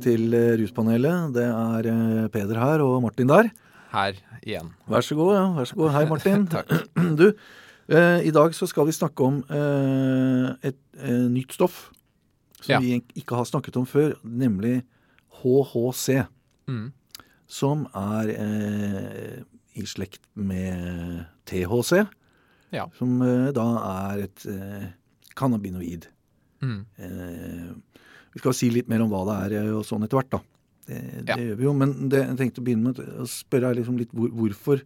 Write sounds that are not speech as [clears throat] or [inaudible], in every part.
Til eh, Ruspanelet. Det er eh, Peder her og Martin der. Her igjen. Vær så god. ja, vær så god. Hei, Martin. [laughs] [clears throat] Takk. Du, eh, i dag så skal vi snakke om eh, et eh, nytt stoff som Ja. vi ikke har snakket om før, nemlig HHC. Mm. Som er eh, i slekt med THC, Ja. som da er et cannabinoid. Mm. Vi skal si litt mer om hva det er eh, og sånn etter hvert, da. Det, det Ja. gjør vi jo. Men det, jeg tenkte å begynne med å spørre deg liksom litt hvor, hvorfor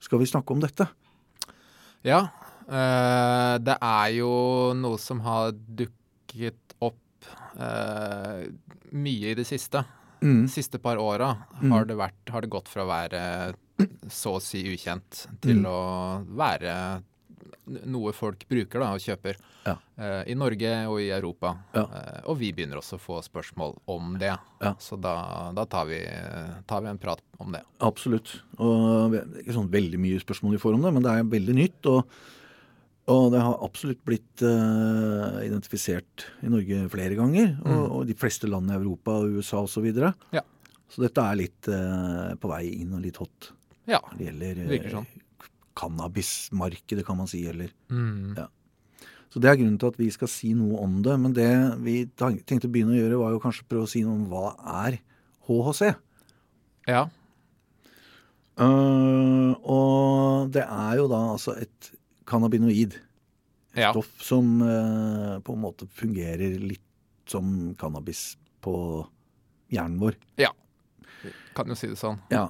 skal vi snakke om dette? Ja. Øh, det er jo noe som har dukket opp øh, mye i det siste. Mm. De siste par åra Mm. har, det vært- har det gått fra å være så å si ukjent til Mm. å være noe folk bruker da, og kjøper. Ja. Uh, I Norge og i Europa. Ja. Uh, og vi begynner også å få spørsmål om det. Ja. Så da, da tar, vi, tar vi en prat om det. Absolutt. Og det er ikke sånn veldig mye spørsmål vi får om det, men det er veldig nytt. Og, og det har absolutt blitt uh, identifisert i Norge flere ganger. Og, Mm. og de fleste land i Europa og USA osv. Så. Ja. så dette er litt eh, på vei inn og litt hot Ja. det gjelder eh, Virker sånn. Cannabismarkedet, kan man si. eller Mm. Ja. Så det er grunnen til at vi skal si noe om det. Men det vi tenkte å begynne å gjøre, var jo kanskje prøve å si noe om hva er HHC. Ja. Uh, og det er jo da altså et cannabinoid. Et Ja. stoff som uh, på en måte fungerer litt som cannabis på hjernen vår. Ja. Kan jo si det sånn. Ja.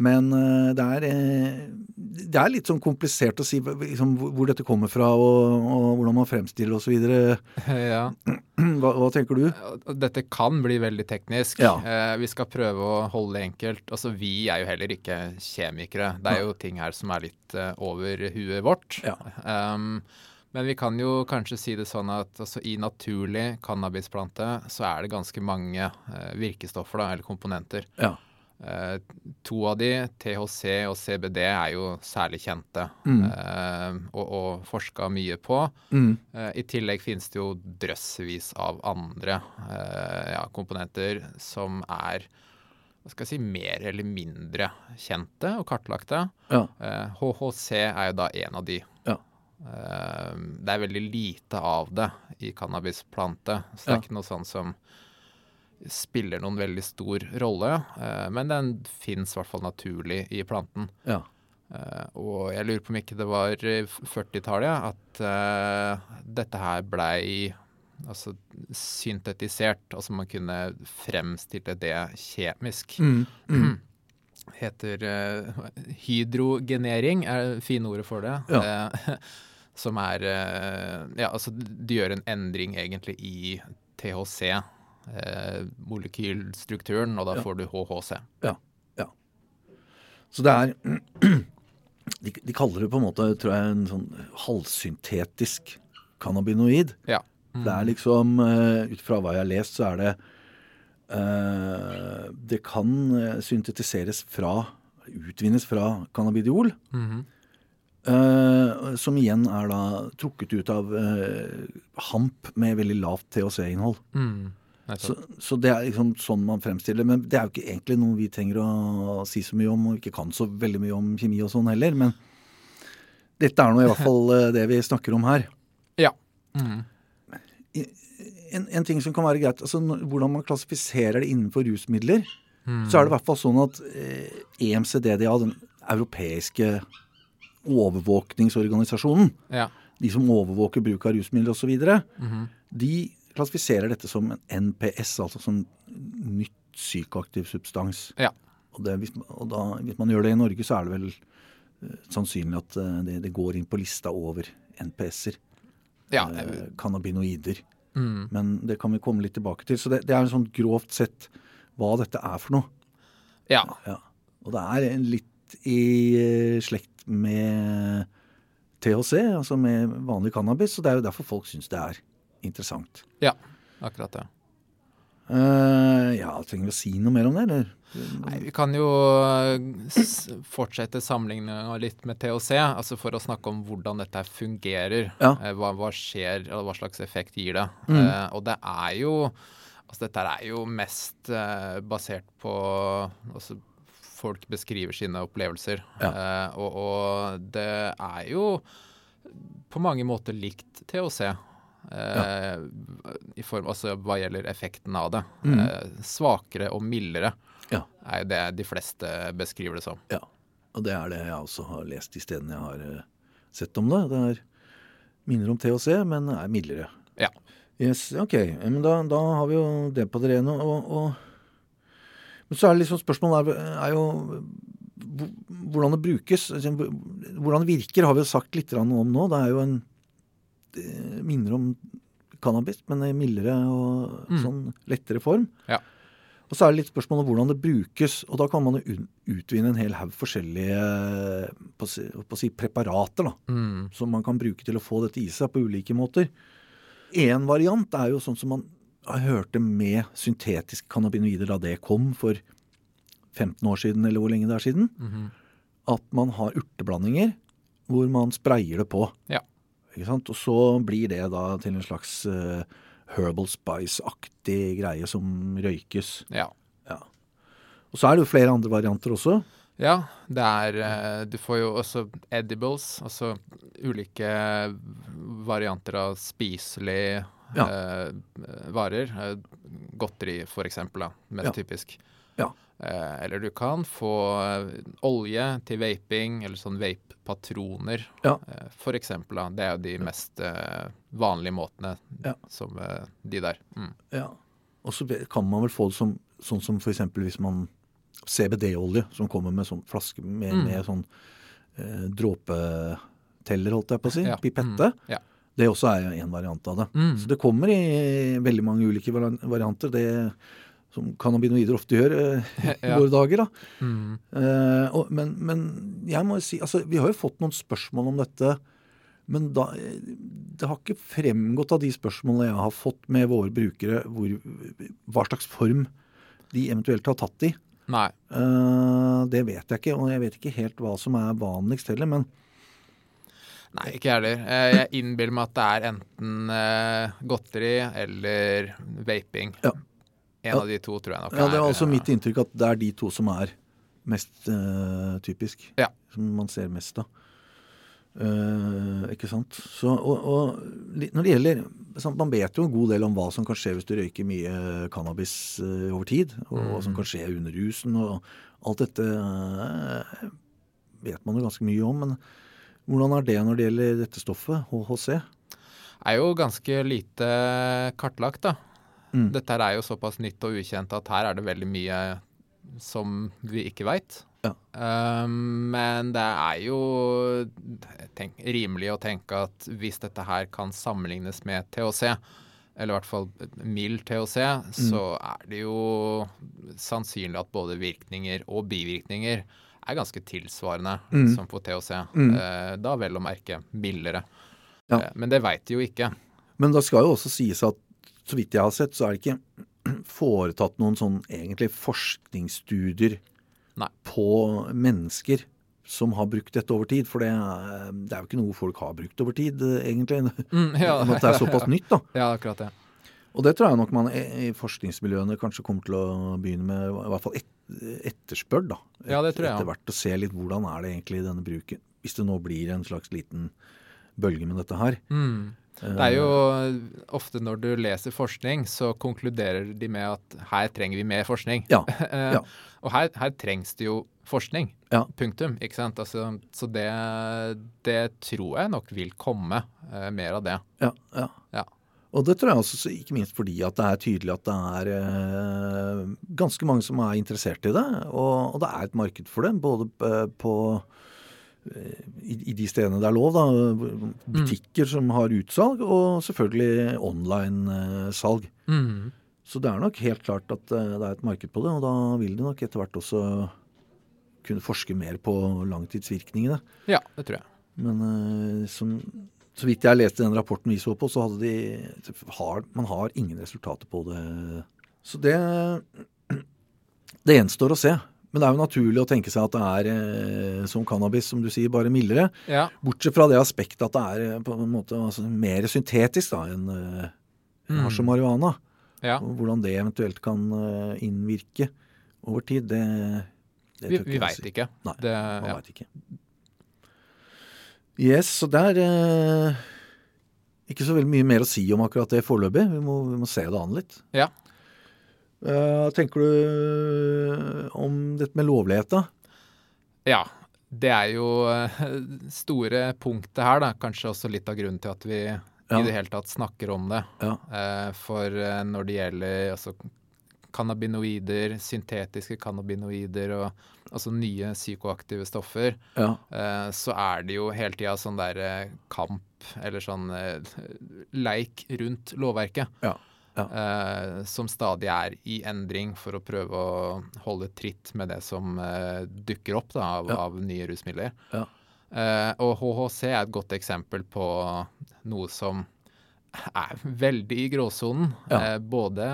Men uh, det, er, eh, det er litt sånn komplisert å si liksom, hvor hvor dette kommer fra, og, og hvordan man fremstiller osv. [laughs] ja. Hva, hva tenker du? Dette kan bli veldig teknisk. Ja. Eh, vi skal prøve å holde det enkelt. Altså, Vi er jo heller ikke kjemikere. Det er jo ting her som er litt eh, over huet vårt. Ja. Um, men vi kan jo kanskje si det sånn at altså, i naturlig cannabisplante så er det ganske mange eh, virkestoffer, da, eller komponenter. Ja. Eh, to av de, THC og CBD, er jo særlig kjente Mm. eh, og, og forska mye på. Mm. Eh, I tillegg finnes det jo drøssevis av andre ja, komponenter som er hva skal jeg si, mer eller mindre kjente og kartlagte. Ja. HHC er jo da en av de. Ja. Det er veldig lite av det i cannabisplante, så det er ikke noe sånn som spiller noen veldig stor rolle. eh, men den fins i hvert fall naturlig i planten. Ja. Eh, og jeg lurer på om ikke det var i 40-tallet at eh, dette her blei altså, syntetisert. Altså man kunne fremstille det kjemisk. Mm. Mm. [clears throat] Heter uh, hydrogenering, er det fine ordet for det. Eh, [laughs] som er uh, Ja, altså det gjør en endring egentlig i THC. Eh, molekylstrukturen, og da Ja. får du HHC. Så det er [clears throat] de, de kaller det på en måte, tror jeg, en sånn halvsyntetisk cannabinoid. Ja. Det er liksom, eh, ut fra hva jeg har lest, så er det eh, Det kan eh, syntetiseres fra, utvinnes fra cannabidiol. Mm -hmm. Uh, som igjen er da trukket ut av uh, hamp med veldig lavt THC-innhold. Mm. Så, så det er liksom sånn man fremstiller Men det er jo ikke egentlig noe vi trenger å si så mye om, og ikke kan så veldig mye om kjemi og sånn heller. Men dette er nå i hvert fall eh, det vi snakker om her. Ja. Mm. En, en ting som kan være greit, altså hvordan man klassifiserer det innenfor rusmidler, Mm. så er det i hvert fall sånn at eh, EMCDDA, den europeiske overvåkningsorganisasjonen, Ja. de som overvåker bruk av rusmidler osv., Mhm. de klassifiserer dette som en NPS, altså som nytt psykoaktiv substans. Ja. Og, det, hvis, og da, hvis man gjør det i Norge, så er det vel uh, sannsynlig at eh, det, det går inn på lista over NPS-er. ja. Uh, Cannabinoider. Mm. Men det kan vi komme litt tilbake til. Så det, det er sånn grovt sett hva dette er for noe. ja. Ja. Og det er en litt i uh, slekt med THC, altså med vanlig cannabis. Og det er jo derfor folk syns det er interessant. Ja, akkurat det. Uh, ja, trenger vi å si noe mer om det, eller? Nei, vi kan jo eh, fortsette sammenligninga litt med THC, altså for å snakke om hvordan dette fungerer. Ja. Eh, hva, hva skjer, eller hva slags effekt gir det. Mm. Uh, og det er jo Altså, dette er jo mest uh, basert på altså, Folk beskriver sine opplevelser. Ja. Uh, og, og, det er jo på mange måter likt THC. Ja. i form, altså Hva gjelder effekten av det. Mm. svakere og mildere Ja. er jo det de fleste beskriver det som. Ja, og det er det jeg også har lest de stedene jeg har eh, sett om det. Det er minner om THC, men er mildere. Ja. Yes, ok, men da, da har vi jo det på det rene. Og, og, men så er det liksom spørsmålet er, er jo hvordan det brukes. altså, Hvordan det virker, har vi jo sagt litt om nå. Det er jo en minner om cannabis, men i mildere og Mm. sånn lettere form. Ja. Og så er det litt spørsmål om hvordan det brukes. Og da kan man jo utvinne en hel haug forskjellige på, å si, på si, preparater da, Mm. som man kan bruke til å få dette i seg på ulike måter. En variant er jo sånn som man hørte med syntetiske cannabinoider da det kom for 15 år siden, eller hvor lenge det er siden. Mhm. At man har urteblandinger hvor man sprayer det på. Ja. Og så blir det da til en slags uh, herbal spice-aktig greie som røykes. Ja. Ja. Og så er det jo flere andre varianter også. Ja, det er eh, Du får jo også edibles, altså ulike varianter av spiselige Ja. eh, varer. Eh, godteri, for eksempel, da, mest Ja. typisk. Ja. Eh, eller du kan få eh, olje til vaping, eller sånn vape-patroner, Ja. eh. Da. Det er jo de mest vanlige måtene Ja. som de der. Mm. Ja. Og så kan man vel få det som sånn som f.eks. hvis man CBD-olje som kommer med sånn flaske med, Mm. med sånn eh, dråpeteller, holdt jeg på å si. Ja. Pipette. Mm. Ja. Det også er en variant av det. Mm. Så det kommer i veldig mange ulike varianter. Det som cannabinoider ofte gjør eh, [laughs] i Ja. våre dager. da. Mm. Eh, og, men, men jeg må jo si altså, Vi har jo fått noen spørsmål om dette. Men da, det har ikke fremgått av de spørsmålene jeg har fått med våre brukere, hvor, hva slags form de eventuelt har tatt i. Nei. Eh, det vet jeg ikke, og jeg vet ikke helt hva som er vanligst heller. Men Nei, ikke jeg heller. Eh, Jeg innbiller meg at det er enten eh, godteri eller vaping. Ja. En Ja. av de to tror jeg nok ja, det er også eh, mitt inntrykk at det er de to som er mest uh, typisk. Ja. Som man ser mest av. Uh, ikke sant. Så, og, og når det gjelder Man vet jo en god del om hva som kan skje hvis du røyker mye cannabis uh, over tid. Og hva som Mm. kan skje under rusen. Og alt dette uh, vet man jo ganske mye om. Men hvordan er det når det gjelder dette stoffet, HHC? er jo ganske lite kartlagt, da. Mm. Dette er jo såpass nytt og ukjent at her er det veldig mye som vi ikke veit. Ja. men det er jo tenk, rimelig å tenke at hvis dette her kan sammenlignes med THC, eller i hvert fall mild THC, Mm. så er det jo sannsynlig at både virkninger og bivirkninger er ganske tilsvarende Mm. som på THC. Mm. Uh, da vel å merke mildere. Ja. Uh, Men det veit de jo ikke. Men det skal jo også sies at så vidt jeg har sett, så er det ikke [clears throat] foretatt noen sånn egentlig forskningsstudier Nei. på mennesker som har brukt dette over tid. For det er, det er jo ikke noe folk har brukt over tid, eh, egentlig. Mm, [laughs] ja. At det er såpass nytt, da. Ja, akkurat det. Og det tror jeg nok man i i forskningsmiljøene kanskje kommer til å begynne med, i hvert fall et, etterspør, da. Ja, det tror jeg Etter hvert å se litt hvordan er det egentlig denne bruken. Hvis det nå blir en slags liten bølge med dette her. Mm. Det er jo ofte når du leser forskning, så konkluderer de med at her trenger vi mer forskning. Ja, [laughs] Eh, ja. Og her, her trengs det jo forskning. Ja. Punktum. Ikke sant? Altså, så det, det tror jeg nok vil komme eh, mer av det. Ja, ja. Ja. Og det tror jeg også, ikke minst fordi at det er tydelig at det er eh, ganske mange som er interessert i det. Og, og det er et marked for det, både eh, på eh, i, i de stedene det er lov, da. Butikker som har utsalg, og selvfølgelig online-salg. Mm. Så det er nok helt klart at eh, det er et marked på det, og da vil de nok etter hvert også kunne forske mer på langtidsvirkningene. Ja, det tror jeg. Men eh, som, så vidt jeg leste den rapporten vi så på, så hadde de har, Man har ingen resultater på det. Så det [clears throat] Det gjenstår å se. Men det er jo naturlig å tenke seg at det er eh, som cannabis, som du sier, bare mildere. Ja. Bortsett fra det aspektet at det er eh, på en måte altså, mer syntetisk da enn eh, Mm. hasj og marihuana. Ja. Og hvordan det eventuelt kan innvirke over tid, det, det Vi, vi veit si. ikke. Nei, Det, Man ja. vet ikke. Yes, så det er eh, ikke så veldig mye mer å si om akkurat det foreløpig. Vi, vi må se det an litt. Ja. Eh, tenker du om dette med lovlighet, da? ja. Det er jo eh, store punktet her, da. Kanskje også litt av grunnen til at vi Ja. i det hele tatt snakker om det. Ja. Eh, For når det gjelder altså, cannabinoider, syntetiske cannabinoider og altså nye psykoaktive stoffer, Ja. så er det jo hele tida sånn der kamp, eller sånn leik rundt lovverket. Ja. Ja. eh, som stadig er i endring for å prøve å holde tritt med det som eh, dukker opp da, av, Ja. av nye rusmidler. Ja. Eh, og HHC er et godt eksempel på noe som er veldig i gråsonen. Eh, både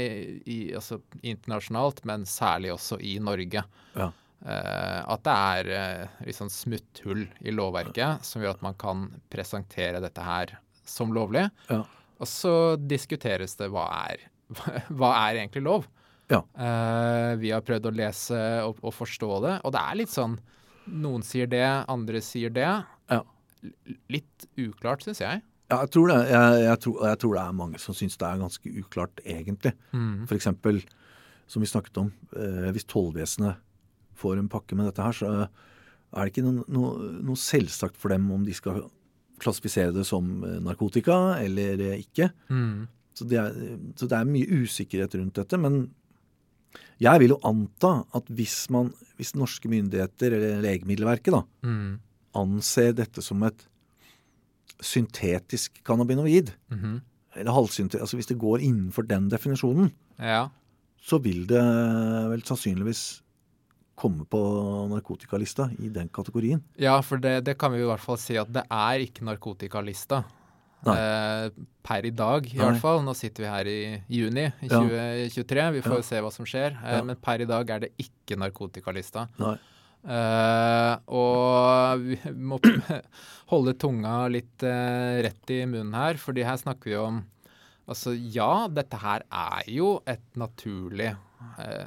i, i, altså, internasjonalt, men særlig også i Norge. Ja. Uh, at det er uh, litt sånn smutthull i lovverket som gjør at man kan presentere dette her som lovlig. Ja. Og så diskuteres det hva er, [laughs] hva er egentlig lov. Ja. Uh, vi har prøvd å lese og, og forstå det, og det er litt sånn Noen sier det, andre sier det. Ja. Litt uklart, syns jeg. Ja, jeg tror det. Jeg, jeg, tror, jeg tror det er mange som syns det er ganske uklart, egentlig. Mm. Eksempel, som vi snakket om, eh, hvis tollvesenet får en pakke med dette her, så er det ikke noe, noe, noe selvsagt for dem om de skal klassifisere det som eh, narkotika eller eh, ikke. Mm. Så det, er, så det er mye usikkerhet rundt dette. Men jeg vil jo anta at hvis, man, hvis norske myndigheter, eller Legemiddelverket, da, Mm. anser dette som et syntetisk cannabinoid, Mhm. eller halvsyntet, altså hvis det går innenfor den definisjonen, Ja. så vil det vel sannsynligvis komme på narkotikalista i den kategorien. ja, for det, det kan vi i hvert fall si at det er ikke narkotikalista. Eh, per i dag, i Nei. hvert fall. Nå sitter vi her i juni i Ja. 2023. Vi får Ja. se hva som skjer. Eh, Ja. Men per i dag er det ikke narkotikalista. Eh, og vi må [coughs] holde tunga litt eh, rett i munnen her, fordi her snakker vi om Altså ja, dette her er jo et naturlig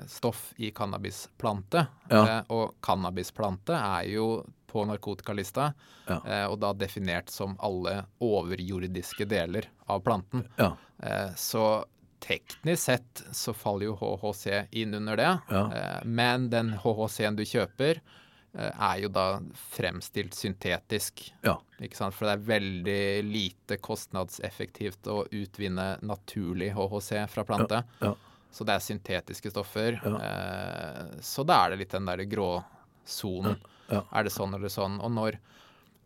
stoff i cannabisplante. Ja. Eh, og cannabisplante er jo på narkotikalista, Ja. eh, og da definert som alle overjordiske deler av planten. Ja. Eh, så teknisk sett så faller jo HHC inn under det. Ja. Eh, men den HHC-en du kjøper, eh, er jo da fremstilt syntetisk. Ja. Ikke sant? For det er veldig lite kostnadseffektivt å utvinne naturlig HHC fra plante. Ja. Så det er syntetiske stoffer. Ja. Eh, så da er det litt den derre gråsonen. Ja. Er det sånn eller sånn? Og når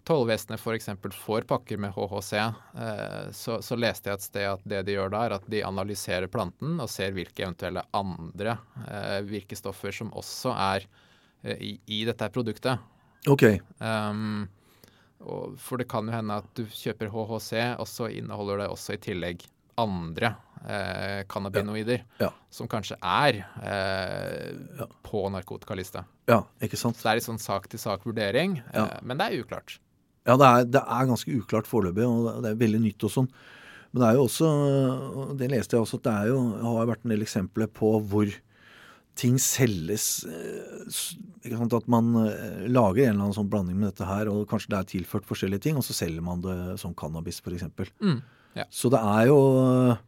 Tollvesenet f.eks. får pakker med HHC, eh, så, så leste jeg et sted at det de gjør da, er at de analyserer planten og ser hvilke eventuelle andre eh, virkestoffer som også er eh, i, i dette produktet. Ok. Um, for det kan jo hende at du kjøper HHC, og så inneholder det også i tillegg andre eh, cannabinoider, Ja. som kanskje er eh, på narkotikalista. Ja, ikke sant. Så det er litt sånn sak-til-sak-vurdering, Ja. eh, men det er uklart. Ja, det er, det er ganske uklart foreløpig, og det- er veldig nytt og sånn. Men det er jo også, det leste jeg også, at det er jo, har vært en del eksempler på hvor ting selges eh, At man eh, lager en eller annen sånn blanding med dette her, og kanskje det er tilført forskjellige ting, og så selger man det som cannabis, f.eks. Mm, ja. Så det er jo eh,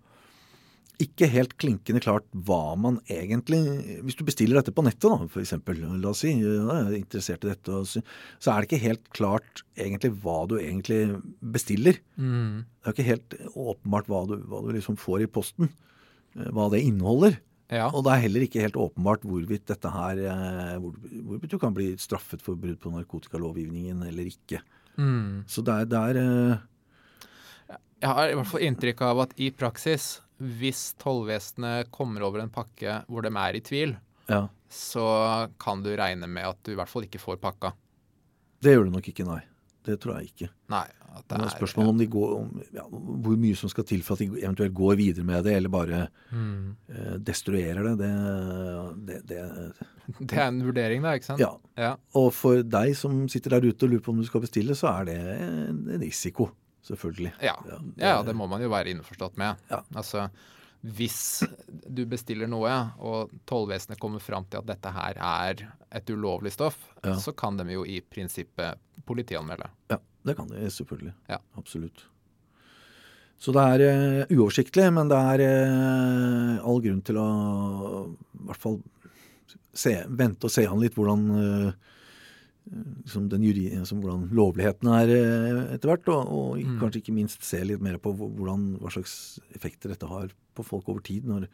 ikke helt klinkende klart hva man egentlig Hvis du bestiller dette på nettet, da, eksempel, la oss si, ja, jeg er interessert i dette, så, er det ikke helt klart egentlig hva du egentlig bestiller. Mm, Det er ikke helt åpenbart hva du, hva du liksom får i posten, eh, hva det inneholder. ja. Og det er heller ikke helt åpenbart hvorvidt dette her eh, hvor, Hvorvidt du kan bli straffet for brudd på narkotikalovgivningen eller ikke. Mm. Så det er, det er Jeg har i hvert fall inntrykk av at i praksis, hvis tollvesenet kommer over en pakke hvor de er i tvil, Ja. så kan du regne med at du i hvert fall ikke får pakka. Det gjør det nok ikke, nei. Det tror jeg ikke. Nei. At det Det er spørsmål om de går, om, ja, hvor mye som skal til for at de eventuelt går videre med det, eller bare mm. eh, destruerer det. Det, det, det. [laughs] Det er en vurdering, da, ikke sant? Ja. Ja. Og for deg som sitter der ute og lurer på om du skal bestille, så er det en risiko, selvfølgelig. Ja. Ja, ja, det må man jo være innforstått med. Ja. Altså, hvis du bestiller noe, og tollvesenet kommer fram til at dette her er et ulovlig stoff, så kan de jo i prinsippet politianmelde. Ja, det kan de selvfølgelig. Ja. Absolutt. Så det er uh, uoversiktlig, men det er uh, all grunn til å i hvert fall se, vente og se an litt hvordan eh, liksom den juri, liksom hvordan lovligheten er eh, etter hvert, og, og Mm. kanskje ikke minst se litt mer på hvordan, hva slags effekter dette har på folk over tid, når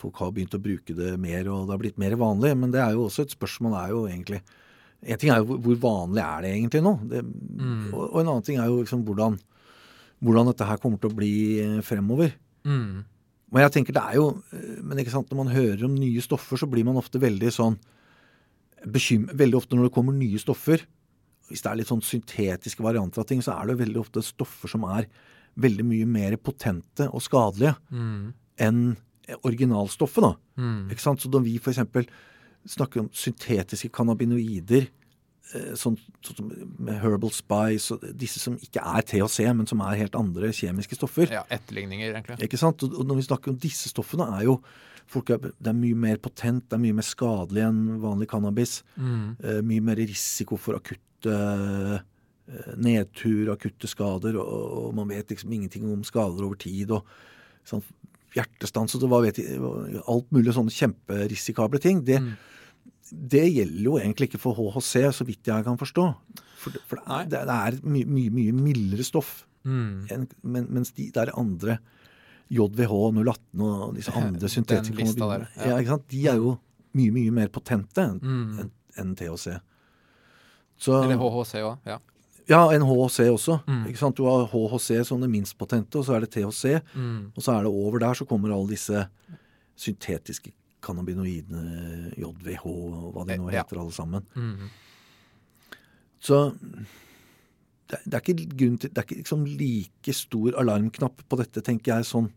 folk har begynt å bruke det mer og det har blitt mer vanlig. Men det er jo også et spørsmål er jo egentlig En ting er jo hvor, vanlig er det egentlig nå? Det, og, og en annen ting er jo liksom hvordan, hvordan dette her kommer til å bli eh, fremover. Mm. Men jeg tenker det er jo eh, Men ikke sant, når man hører om nye stoffer, så blir man ofte veldig sånn Veldig ofte når det kommer nye stoffer, hvis det er litt sånn syntetiske varianter av ting, så er det veldig ofte stoffer som er veldig mye mer potente og skadelige Mm. enn originalstoffet. da. Mm. Ikke sant? Så når vi f.eks. snakker om syntetiske cannabinoider, sånn, sånn som med Herbal Spice og disse som ikke er THC, men som er helt andre kjemiske stoffer, Ja, etterligninger, egentlig. ikke sant? Og når vi snakker om disse stoffene, er jo folk er, det er mye mer potent, det er mye mer skadelig enn vanlig cannabis. Mm. Eh, mye mer risiko for akutte eh, nedtur, akutte skader, og, og man vet liksom ingenting om skader over tid. og sånn Hjertestans og det var, vet alt mulig sånne kjemperisikable ting. Det, Mm. Det gjelder jo egentlig ikke for HHC, så vidt jeg kan forstå. For, for det, er, det, er mye, mye, mye mildere stoff. Mm. En, men, mens de der andre JVH, 018 og disse [laughs] andre syntetiske der, ja. ja, ikke sant? De er jo mye, mye mer potente enn Mm. en, en THC. Så, Eller HHC òg, ja. ja, en HHC også. Mm. Ikke sant? Du har HHC som det minst potente, og så er det THC. Mm. Og så er det over der så kommer alle disse syntetiske cannabinoidene, JVH og hva de nå Ja. heter alle sammen. Mm. Så det, det er ikke grunn til Det er ikke liksom like stor alarmknapp på dette, tenker jeg, sånn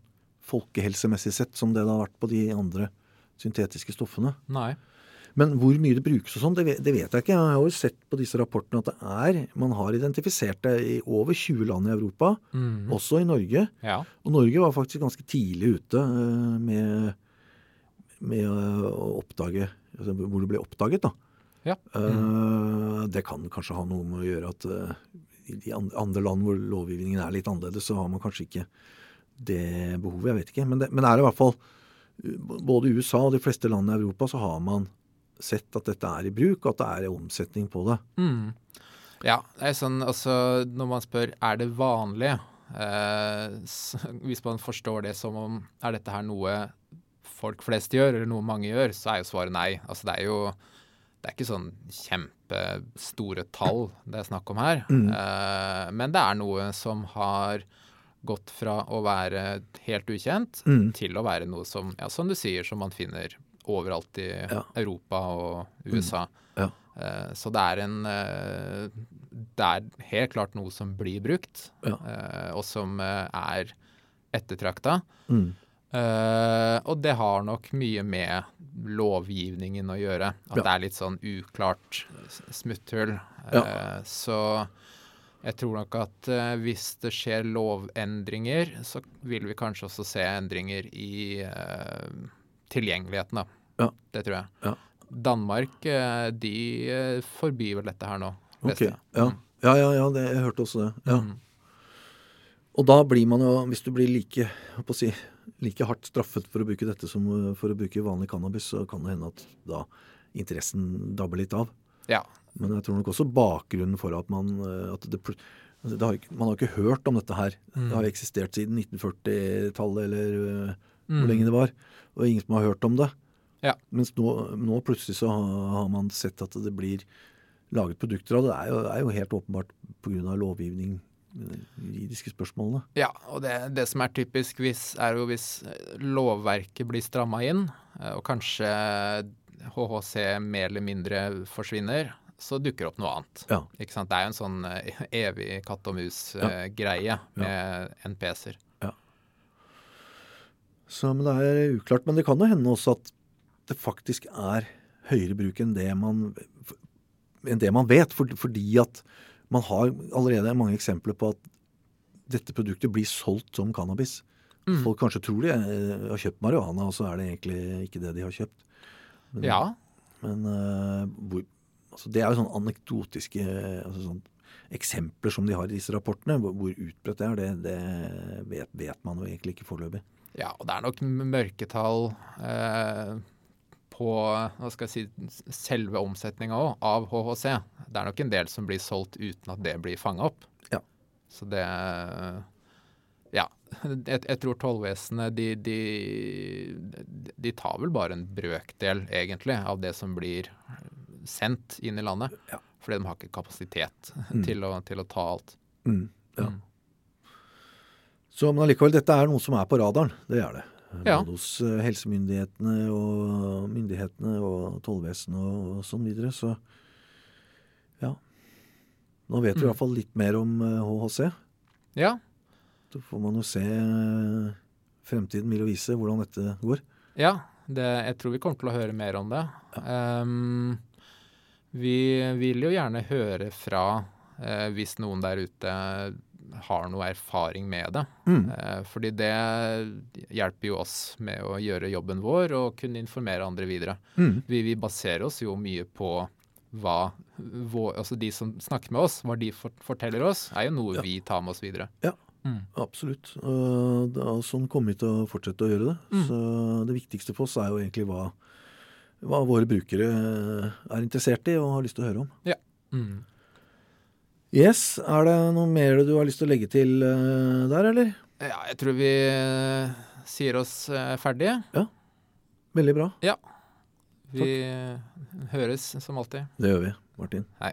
folkehelsemessig sett, som det det har vært på de andre syntetiske stoffene. Nei. Men hvor mye det brukes og sånn, det, det vet jeg ikke. Jeg har jo sett på disse rapportene at det er Man har identifisert det i over 20 land i Europa, Mm. også i Norge. Ja. Og Norge var faktisk ganske tidlig ute eh, med, med å oppdage altså Hvor det ble oppdaget, da. ja. Eh, Det kan kanskje ha noe med å gjøre at eh, i de andre- andre land hvor lovgivningen er litt annerledes, så har man kanskje ikke det behovet. Jeg vet ikke. Men det, men det er i hvert fall eh, Både i USA og de fleste land i Europa så har man sett at dette er i bruk, og at det er omsetning på det. Mm. Ja, det er sånn altså Når man spør er det vanlig, eh, [laughs] hvis man forstår det som om er dette her noe folk flest gjør, eller noe mange gjør, så er jo svaret nei. Altså det er jo det er ikke sånn kjempestore tall det er snakk om her. Eh, men det er noe som har gått fra å være helt ukjent Mm. til å være noe som, ja, som du sier, som man finner overalt i Ja. Europa og USA. Ja. Eh, Så det er en eh, Det er helt klart noe som blir brukt, og som er ettertrakta. Mm. Eh, og det har nok mye med lovgivningen å gjøre. At Ja. det er litt sånn uklart smutthull. Ja. Uh, så jeg tror nok at uh, hvis det skjer lovendringer, så vil vi kanskje også se endringer i tilgjengeligheten, da. Ja. Det tror jeg. Ja. Danmark, de forbyr vel dette her nå. Ok. Ja. Mm. ja, ja, ja, det, jeg hørte også det. Ja. Mm. Og da blir man jo, hvis du blir like, jeg holdt på å si, like hardt straffet for å bruke dette som uh, for å bruke vanlig cannabis, så kan det hende at da interessen dabber litt av. Ja. Men jeg tror nok også bakgrunnen for at man uh, at det, altså det har, Man har ikke hørt om dette her. Mm. Det har eksistert siden 1940-tallet, eller uh, Mm. hvor lenge det var. Og ingen som har hørt om det. Ja. Mens nå, nå plutselig så har, man sett at det blir laget produkter av det. Det er jo, er jo helt åpenbart pga. lovgivning, juridiske spørsmålene. Ja, og det, det som er typisk, hvis, er jo hvis lovverket blir stramma inn, eh, og kanskje HHC mer eller mindre forsvinner, så dukker opp noe annet. Ja. Ikke sant? Det er jo en sånn eh, evig katt og mus-greie med NPS-er. Så, men det er uklart. Men det kan jo hende også at det faktisk er høyere bruk enn det man, enn det man vet. For, fordi at man har allerede mange eksempler på at dette produktet blir solgt som cannabis. Mm. Folk kanskje tror de eh, har kjøpt marihuana, og så er det egentlig ikke det de har kjøpt. Men, ja. Men hvor, altså det er jo sånne anekdotiske altså sånn eksempler som de har i disse rapportene. Hvor, hvor utbredt det er, det, det vet, vet, man jo egentlig ikke foreløpig. Ja, og det er nok mørketall eh, på si, selve omsetninga òg, av HHC. Det er nok en del som blir solgt uten at det blir fanga opp. Ja. Så det Ja. Jeg, jeg tror tollvesenet de, de, de, tar vel bare en brøkdel, egentlig, av det som blir sendt inn i landet. Ja. Fordi de har ikke kapasitet mm. til, å, til, å, ta alt. Mm. Ja. Mm. Så, men allikevel, dette er noe som er på radaren. Det er det. Ja. Både hos uh, helsemyndighetene og myndighetene og tollvesenet og, og sånn videre. Så ja. Nå vet vi mm. i hvert fall litt mer om uh, eh, HHC. Ja. Så får man jo se uh, Fremtiden vil jo vise hvordan dette går. Ja, det, jeg tror vi kommer til å høre mer om det. Ja. Um, vi vil jo gjerne høre fra hvis noen der ute har noe erfaring med det. Mm. Eh, fordi det hjelper jo oss med å gjøre jobben vår og kunne informere andre videre. Mm. Vi, vi, baserer oss jo mye på hva vår, altså de som snakker med oss, hva de forteller oss, er jo noe ja. vi tar med oss videre. Ja, mm. absolutt. Det er sånn kommer vi til å fortsette å gjøre det. Mm. Så det viktigste for oss er jo egentlig hva, hva våre brukere er interessert i og har lyst til å høre om. Ja. Mm. Yes, Er det noe mer du har lyst til å legge til uh, der, eller? Ja, jeg tror vi uh, sier oss uh, ferdige. Ja. Veldig bra. Ja. Vi Takk. høres som alltid. Det gjør vi, Martin. Hei.